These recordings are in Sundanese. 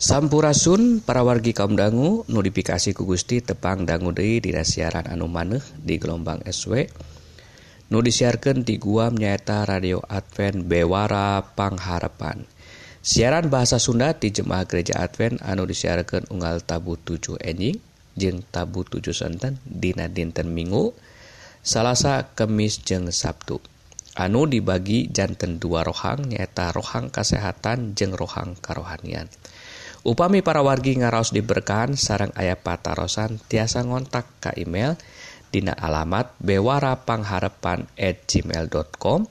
Sampurasun para wargi kaum dangu notifikasi ku Gusti tepang dangu Dei di siaran anu maneh di gelombang SW nu disiarkan di guam nyaeta radio Advent Bewara Pangharepan siaran bahasa Sunda di Jemaah Gereja Advent anu disiarkan unggal tabu 7 enjing jeng tabu 7 senten dina dinten Minggu Salasa Kemis jeng Sabtu. Anu dibagi janten dua rohang nyaeta rohang kesehatan jeng rohang karohanian. Upami para wargi ngaraos diberkahan sarang ayah patarosan tiasa ngontak ke email Dina alamat bewarapangharepan at gmail.com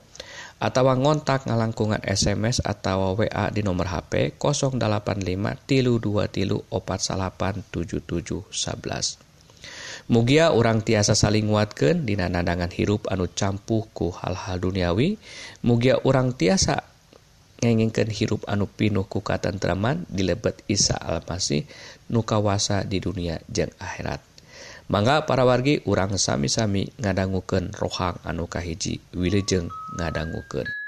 atau ngontak ngalangkungan SMS atau WA di nomor HP 085 tilu 2 tilu opat salapan 77 11. Mugia orang tiasa saling nguatkan dina nandangan hirup anu campuhku hal-hal duniawi. Mugia orang tiasa ngengingkan hirup anu pinuh ku katentraman dilebet Isa Almasih nu kawasa di dunia jeung akhirat. Mangga para wargi urang sami-sami ngadangguken rohang anu kahiji Wilujeng ngadangguken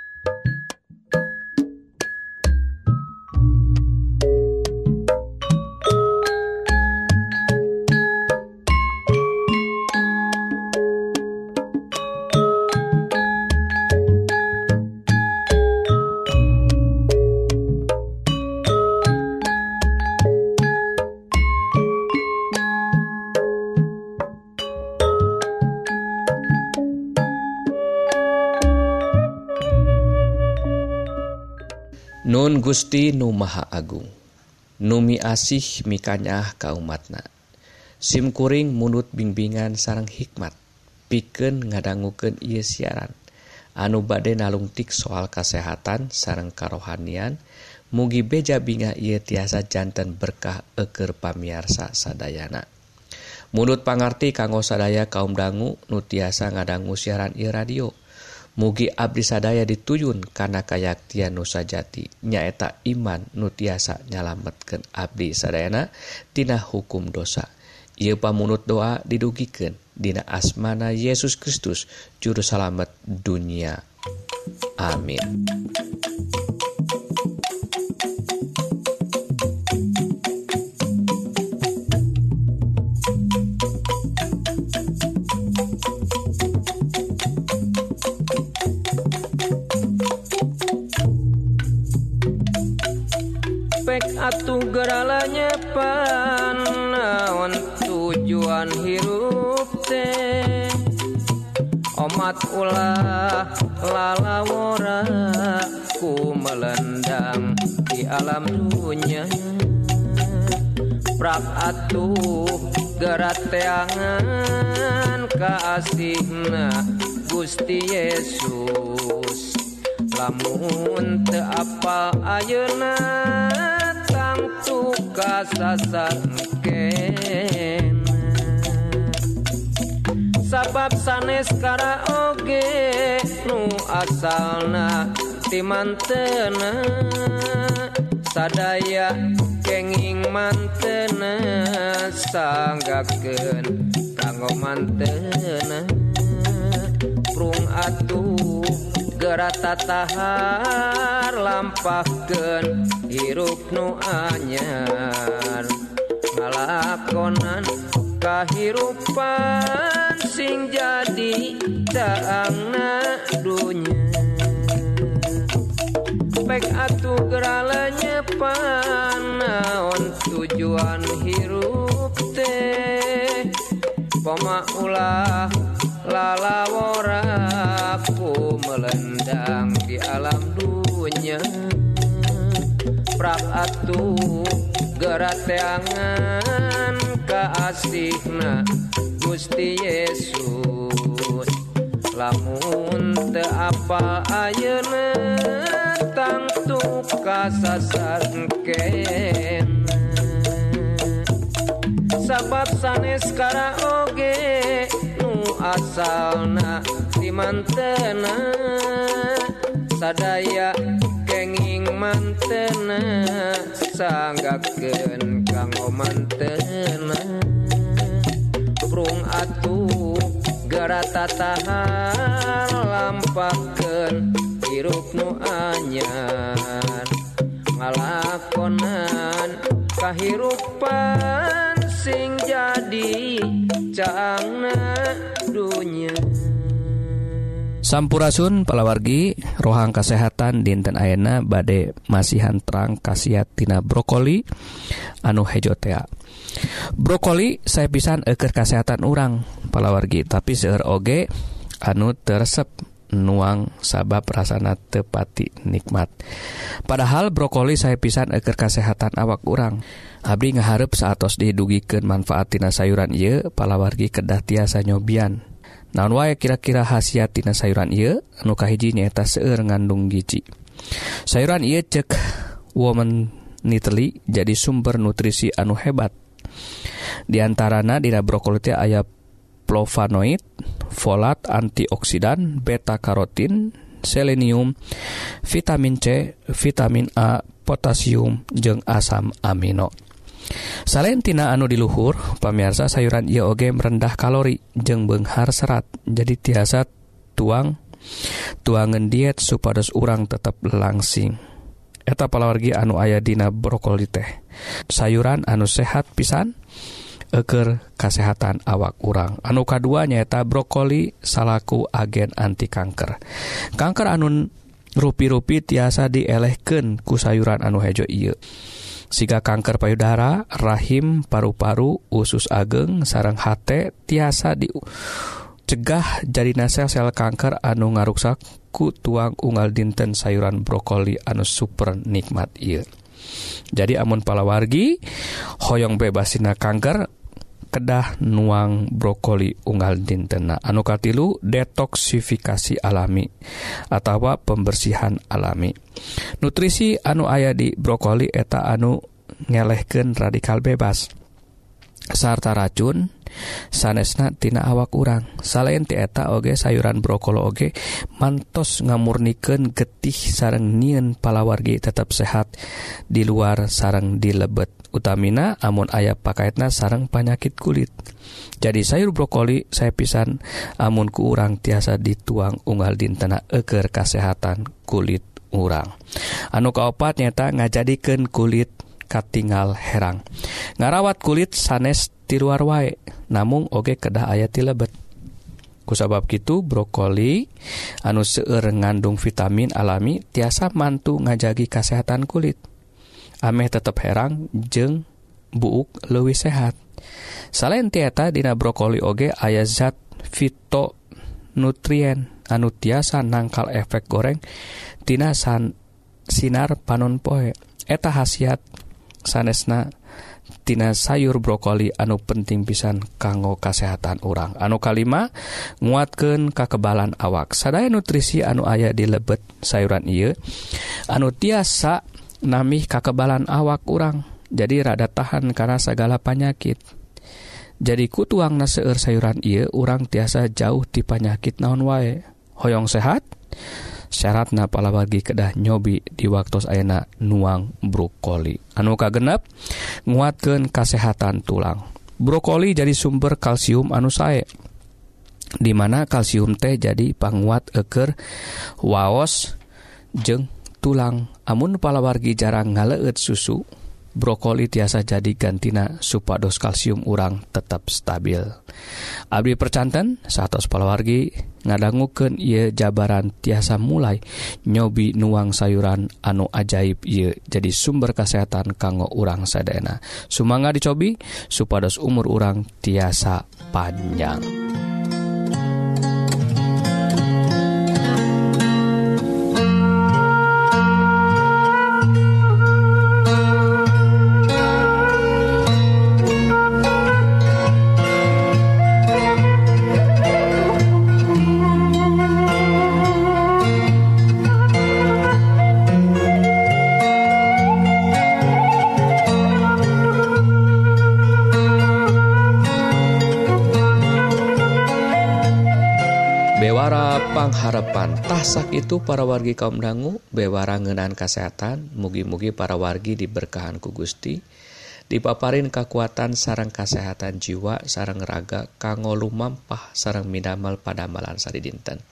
Gusti Nu Maha Agung Numi asih mikanyah kaumatna. SIMkuring munut bimbingan sarang hikmat piken ngadangguken ia siaran. Anu bade nalungtik soal kesehatan sarang karohanian mugi beja binga ia tiasa jantan berkah eker pamiarsa sadayana. Munut pangarti kanggo sadaya kaum dangu nu tiasa ngadanggu siaran ieu radio. mugi Abdi sadaya dituyun karena kayaktian nusa jati nyaeta iman nutiasa nyalametkan Abdi sadayana Tina hukum dosa. Ia pamunut doa didugiken Dina asmana Yesus Kristus jurusalamet dunia. Amin. bek atuh geralanya panaon tujuan hirup teh. Omat ulah lalawora ku melendang di alam dunia prak atuh gerat teangan kaasihna Gusti Yesus. Lamun te apal ayeuna kasasarken sabab sanes karaoke nu asalna ti mantena. Sadaya kenging mantena sanggakeun kanggo mantena. Prung atuh gerata tahar lampahkeun hirup nu anyar. Ngalakonan kahirupan sing jadi daangna dunya Pek atuh geralanya panaon tujuan hirup teh. Poma ulah lalaworaku melendang di alam dunia. Atuh gerateangan ke asikna Gusti Yesus. Lamun te apa ayeuna tangtu kasasan kena. Sabab sanes karaoke asalna di mantena sadaya kenging mantena sanggakeun kanggo mantena. Prung atuh garatata lampakeun hirup nu anyar. Ngalakonan kahirupan sing jadi cangna. punya Sampurasun palawargi rohang kesehatan dinten Aena bade masihan terang khasiatina brokoli. Anu hejotea brokoli saya pisan eker kesehatan urang palawargi. Tapi seur oge anu tersep nuang sabab rasana tepati nikmat. Padahal brokoli saya pisan eker kesehatan awak urang. Abdi ngaharep saatos didugikan manfaat tina sayuran ye palawargi kedah tiasa nyobian. naon wae kira-kira khasiat tina sayuran ieu? Anu kahiji nyaeta seueur ngandung gizi. Sayuran ieu cek woman niteli jadi sumber nutrisi anu hebat. Diantarana dina brokoli teh aya flavonoid folat antioksidan beta karotin selenium vitamin C vitamin A potasium jeung asam amino. Salentina anu diluhur pamirsa sayuran IOG rendah kalori jeung Benghar serat jadi tiasa tuang tuangan diet supados urang tetap langsing. Eta palawargi anu aya dina brokoli teh. Sayuran anu sehat pisan eker kesehatan awak urang. Anu kadua nyaeta brokoli salaku agen anti kanker. Kanker anun rupi-rupi tiasa dielehken ku sayuran anu hejo iya siga kanker payudara rahim paru-paru usus ageng sarang H tiasa di cegah jadi nasel sel kanker anu ngaruksak ku tuang unggal dinten sayuran brokoli anu super nikmat il jadi amun palawargi hoyong bebasina kanker kedah nuang brokoli unggal dintena. Anu katilu detoksifikasi alami atau pembersihan alami. Nutrisi anu aya di brokoli eta anu ngelehken radikal bebas. Sarta racun sanesna tina awak urang. Salen tieta oge sayuran brokolo oge mantos ngamurniken getih sareng nien palawargi tetap sehat di luar sarang di lebet. Utamina amun ayah pakaitna sarang penyakit kulit. Jadi sayur brokoli saya pisan amun ku urang tiasa dituang unggal dintena eger kesehatan kulit urang. Anu kaopat nyata ngajadikan kulit katingal herang. Ngarawat kulit sanes tiruar wae. namun oge kedah ayati lebet. Kusabab gitu brokoli anu seueur ngandung vitamin alami tiasa mantu ngajagi kesehatan kulit. Ameh tetap herang jeng buuk lebih sehat. Selain tieta dina brokoli oge aya zat fito nutrien anu tiasa nangkal efek goreng tina san sinar panon poe. Eta khasiat sanesna tina sayur brokoli anu penting pisan kanggo kesehatan orang anu kalima nguatkan kekebalan awak. Sadaya nutrisi anu ayah di lebet sayuran Ieu anu tiasa namih kekebalan awak orang jadi rada tahan karena segala panyakit jadi kutuang seueur sayuran Ieu orang tiasa jauh di panyakit naon wae. Hoyong sehat? syaratna palabagi kedah nyobi di waktu aak nuang brokoli. Anu kagenep? Nguatkan kesehatan tulang. Brokoli jadi sumber kalsium anu sae dimana kalsium teh jadi panguat eker waos jeng tulang. Amun palawargi jarang ngaleet susu brokoli tiasa jadi gantina supados kalsium urang tetap stabil Abdi percanten satu palawargi ngadangguken ia jabaran tiasa mulai nyobi nuang sayuran anu ajaib ia jadi sumber kesehatan kanggo urang sadena Sumanga dicobi supados umur urang tiasa panjang. Asak itu para wargi kaum dangu bewara ngenan kesehatan mugi-mugi para wargi diberkahan ku Gusti dipaparin kekuatan sarang kesehatan jiwa sarang raga kanggo lumampah sarang minamal pada malansari dinten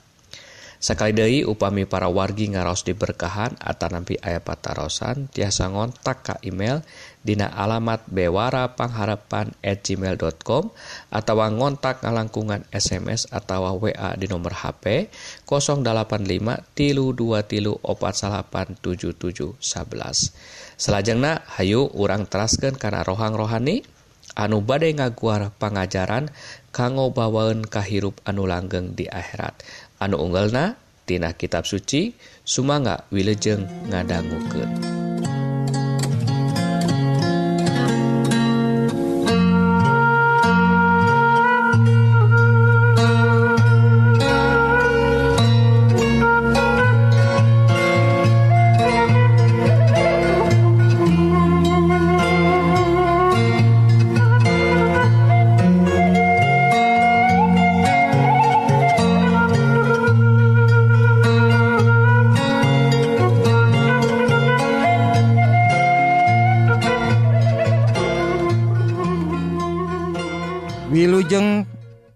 Sakali dei upami para wargi ngaros diberkahan atau nampi ayah patarosan tiasa ngontak ka email Dina alamat Bewara Pangharapan at gmail.com atau ngontak ngalangkungan SMS atau WA di nomor HP 085 tilu 2 tilu 4 77 11 Selajengna Hayu urang teraskan karena rohang rohani anu badai ngaguar pengajaran kanggo bawaun kahirup anu langgeng di akhirat. anu unggalna tina kitab suci sumanga wilejeng ngadanggukeun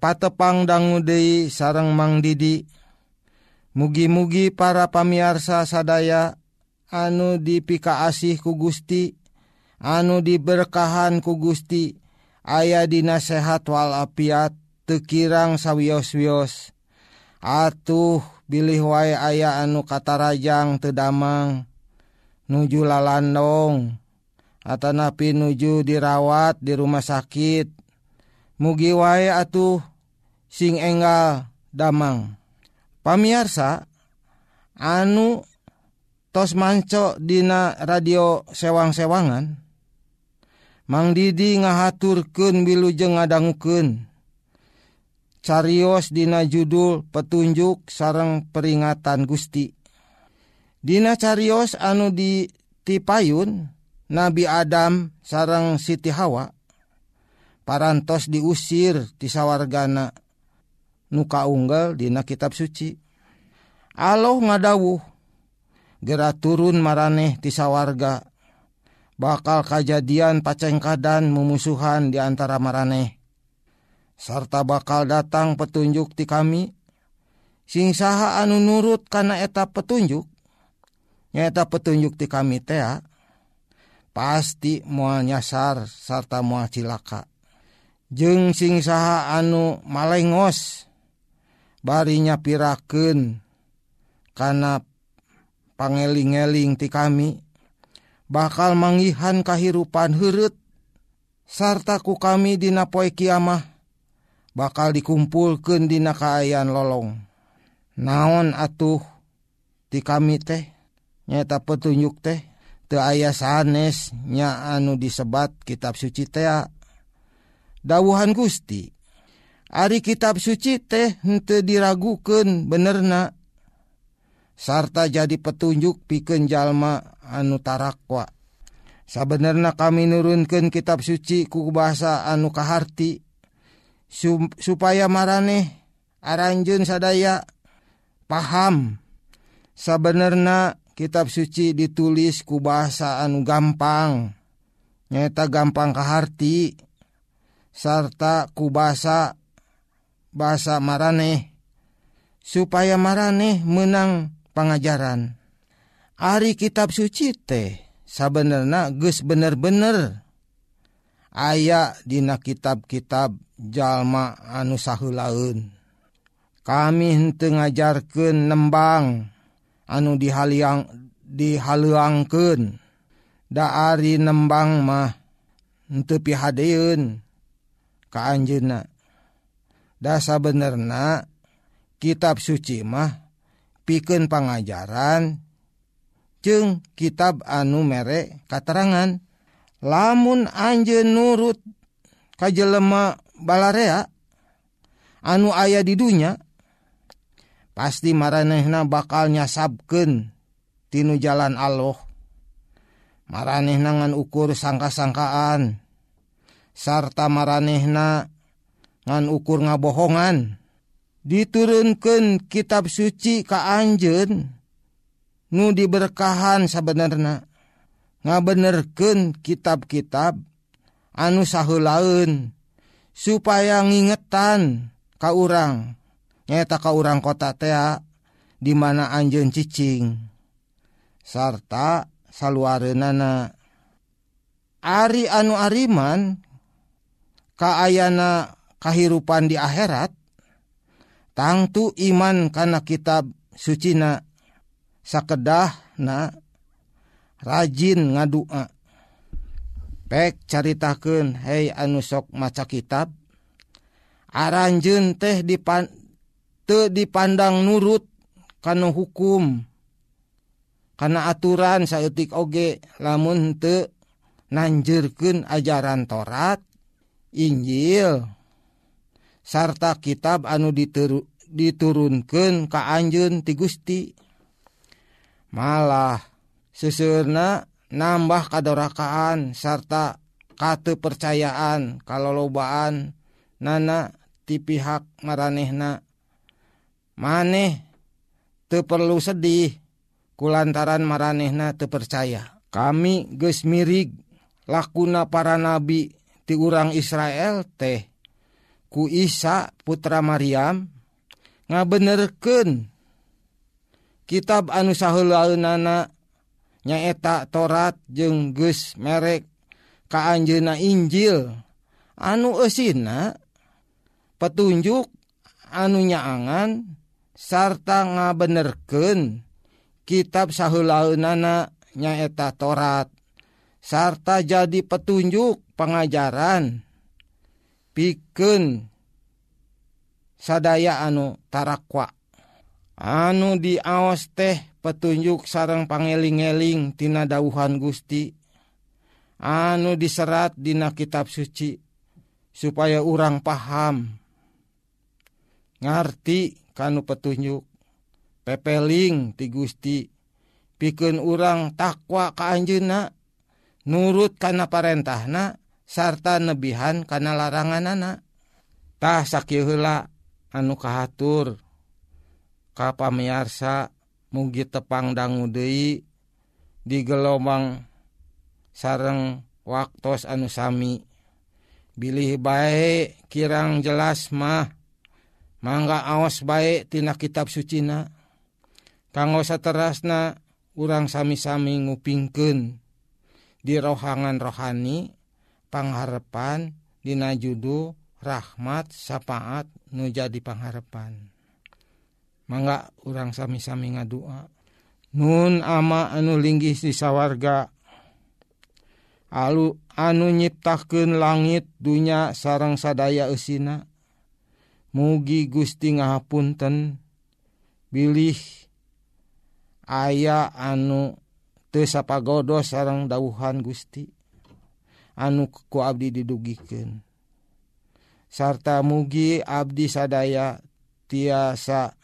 patepangdanggu Dei sarang Mang Didi. Mugi-mugi para pamiarsa sadaya anu dipika asih ku Gusti anu diberkahan ku Gusti aya dina dinasehat walafiat tekirang sawios-wios. Atuh bilih wae aya anu katarajang tedamang nuju lalandong Atanapi nuju dirawat di rumah sakit. Mugi wae atuh sing enggal damang. Pamiarsa anu tos manco dina radio sewang-sewangan. Mang Didi ngahaturkeun wilujeng ngadangukeun Carios dina judul petunjuk sarang peringatan Gusti. Dina carios anu di tipayun Nabi Adam sarang Siti Hawa. Parantos diusir tisawargana nuka unggal dina kitab suci. Allah ngadawuh gera turun maraneh tisawarga bakal kejadian pacengkadan memusuhan diantara maraneh. Sarta bakal datang petunjuk ti kami. Sing saha anu nurut karena eta petunjuk nyata petunjuk ti kami tea pasti mual nyasar sarta mual cilaka. Jeng singsaha anu malengos barinya piraken karena pangeling-eling ti kami. Bakal manggihan kehidupan sarta sartaku kami dina poe kiamah bakal dikumpulkan dina kaayaan lolong. Naon atuh ti kami teh? Nyata petunjuk teh? Te aya sanes nya anu disebat kitab suci teh dawuhan Gusti. Ari kitab suci teh hente diragukan benerna sarta jadi petunjuk piken jalma anu tarakwa. Sabenerna kami nurunkan kitab suci ku bahasa anu kaharti. Supaya maraneh aranjun sadaya paham. Sabenerna kitab suci ditulis ku bahasa anu gampang. Nyata gampang kaharti. Sarta ku bahasa bahasa maraneh supaya maraneh menang pengajaran. Ari kitab suci teh sabenerna ges bener-bener. Aya dina kitab-kitab jalma anu sahhu laun kami hente ngajarkeun nembang anu dihaliang dihaluangken dari nembang mah henteu pihadeun ka anjeunna. dasa benerna kitab suci mah piken pengajaran jeng kitab anu merek katerangan. Lamun anje nurut kajlema balarea anu ayah di dunya pasti maranehna bakal nyasabken tinu jalan Allah. Maranehna nangan ukur sangka-sangkaan sarta maranehna ngan ukur ngabohongan. Diturunkan kitab suci ka anjen nu diberkahan sebenarnya ngabenerken kitab-kitab anu sahhu laun supaya ngingetan ka urang. Nyata ka urang kota tea di mana Anjun cicing sarta saluarenana Ari anu Ariman Kaayana kahirupan di akhirat tangtu iman karena kitab sucina sakedah na rajin ngadua. Pek caritakeun hei anu sok maca kitab aranjeun teh dipan teu dipandang nurut kana hukum kana aturan saeutik oge lamun te nanjurkeun ajaran Torat Injil. sarta kitab anu dituru, diturunkan ka Anjun ti Gusti. Malah sesurna nambah kadorakaan sarta kate percayaan kalau lobaan nana ti pihak maranehna. Maneh te perlu sedih kulantaran maranehna tepercaya kami gesmirig lakuna para nabi ti urang Israel teh ku Isa putra Maryam ngabenerken kitab anu sahulana nyaeta torat jeung geus merek kaanjena Injil. Anu esina petunjuk anu nyaangan sarta ngabenerken kitab sahulana nyaeta torat sarta jadi petunjuk pengajaran. pikeun sadaya anu tarakwa. Anu diaos teh petunjuk sarang pangeling-eling tina dauhan Gusti. Anu diserat dina kitab suci supaya urang paham. Ngerti kanu petunjuk. Pepeling ti Gusti. Pikun urang takwa ka keanjuna nurut karena parentahna. sarta nebihan karena larangan anaktah sakla anu kahatur. Kapa miarsa mugi tepang dangguudei di gelombang sareng waktu anu sami. Bilih baik kirang jelas mah. Mangga aos baik tina kitab sucina. Kanggo saterasna urang sami-sami ngupingken di rohangan rohani. pangharepan Dina judul Rahmat syafaat nu jadi pangharepan. Mangga urang sami-sami ngadua. Nun ama anu linggih sisawarga Alu anu nyiptakeun langit dunya sarang sadaya eusina. Mugi Gusti ngahapunten bilih aya anu teu sapagodo sarang dauhan Gusti. anu ku Abdi didugiken sarta mugi Abdi sadaya tiasa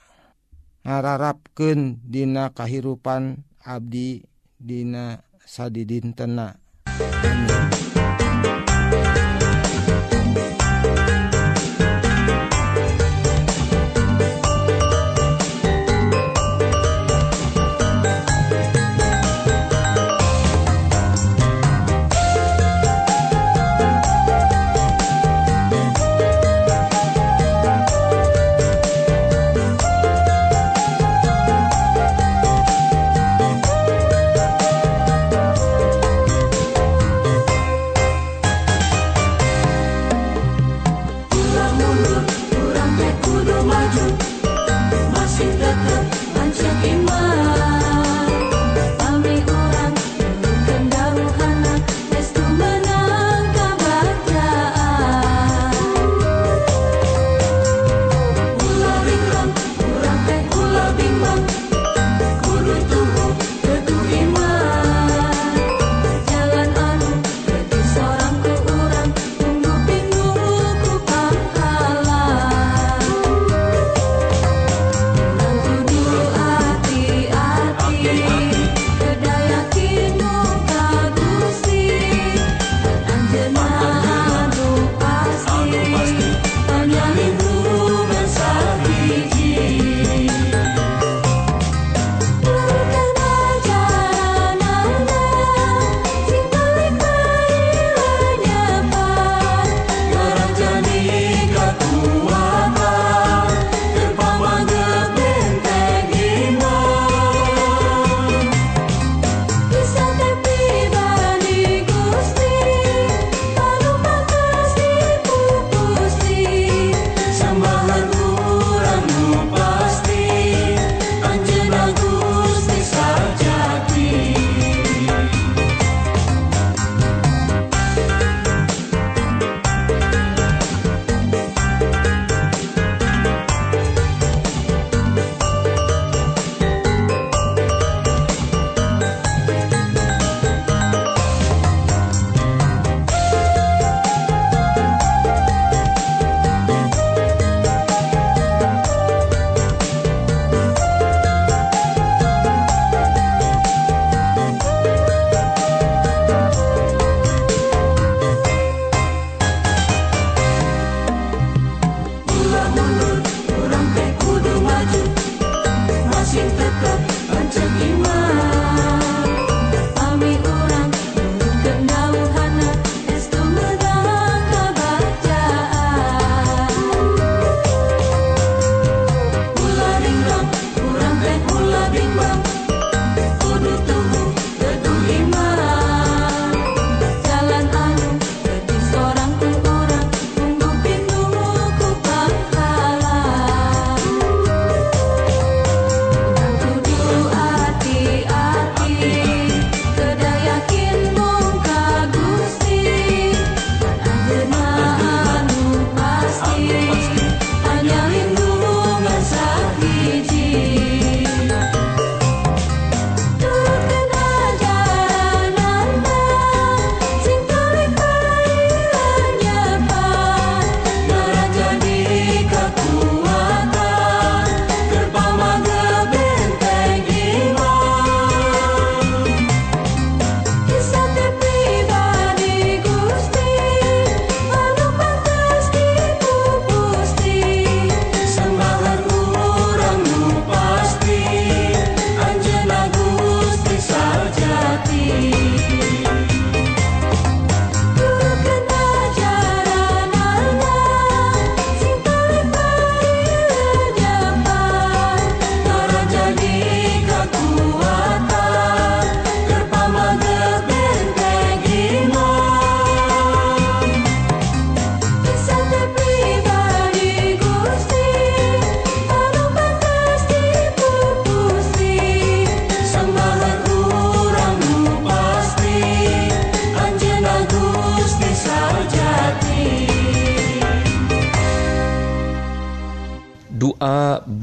ngararapken dina kahirupan Abdi Dina sadidin tena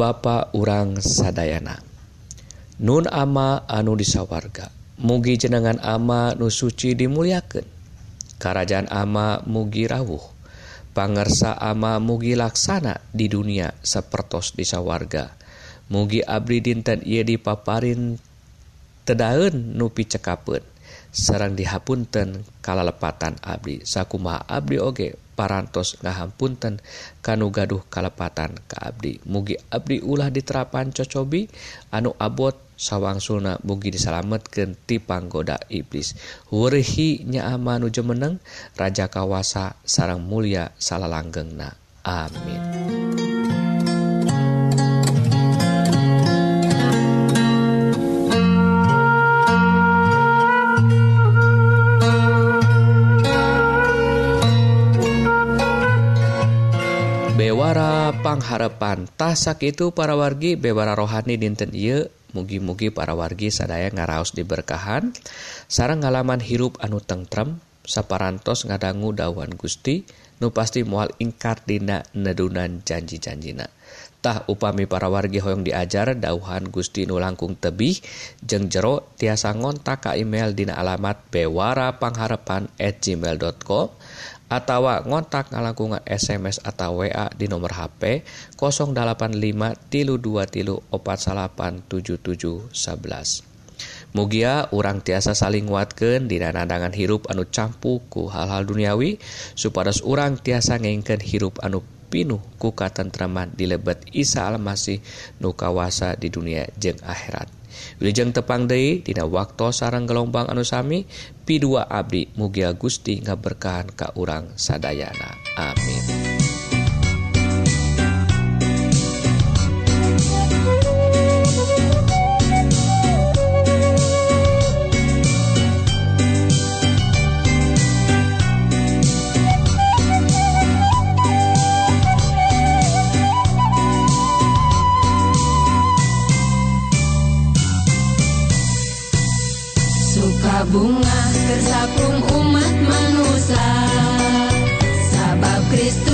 bapa urang Sadayana. Nun ama anu disawarga mugi jenengan ama nu suci dimuliakan kerajaan ama mugi rawuh pangersa ama mugi laksana di dunia sepertos disawarga. Mugi abdi dinten ia dipaparin tedaun nupi cekapun Serang dihapunten kalalepatan abdi. Sakuma abdi oge? parantos ngahampunten kanu gaduh kalepatan ke Abdi. Mugi Abdi ulah diterapan cocobi anu abot sawang Suna mugi disalametken tipanggoda iblis. Wurhi nyaamanu jemeneng Raja Kawasa sarang mulia salah langgengna amin. ruang harepan tasak itu para wargi bebara rohani dinten Ieu mugi-mugi para wargi sadaya ngaraos diberkahan. Sarang ngalaman hirup anu tengrem saparantos ngadanggu dawan Gusti nu pasti mual ingkar dina nedunan janji-janjina. tah upami para wargi hoyong diajar dauhan Gusti nulangkung tebih jeng jero tiasa ngontak ka email dina alamat bewarapangharepan gmail.com atawa ngontak ngalangkungan SMS atau WA di nomor HP 085 tilu 2 tilu opat salapan tujuh tujuh sebelas. Mugia urang tiasa saling nguatkeun dina nandangan hirup anu campuku hal-hal duniawi supados urang tiasa ngengken hirup anu pinuh ku katentraman di lebet Isa Almasih nu kawasa di dunia jeung akhirat. Wiljeng tepang Dei Dina waktu sarang gelombang anusami P2 Abdi Mugia Gusti ngaberkahan Ka urang Sadayana. Amin. kabungah tersapung umat manusia. Sabab Kristus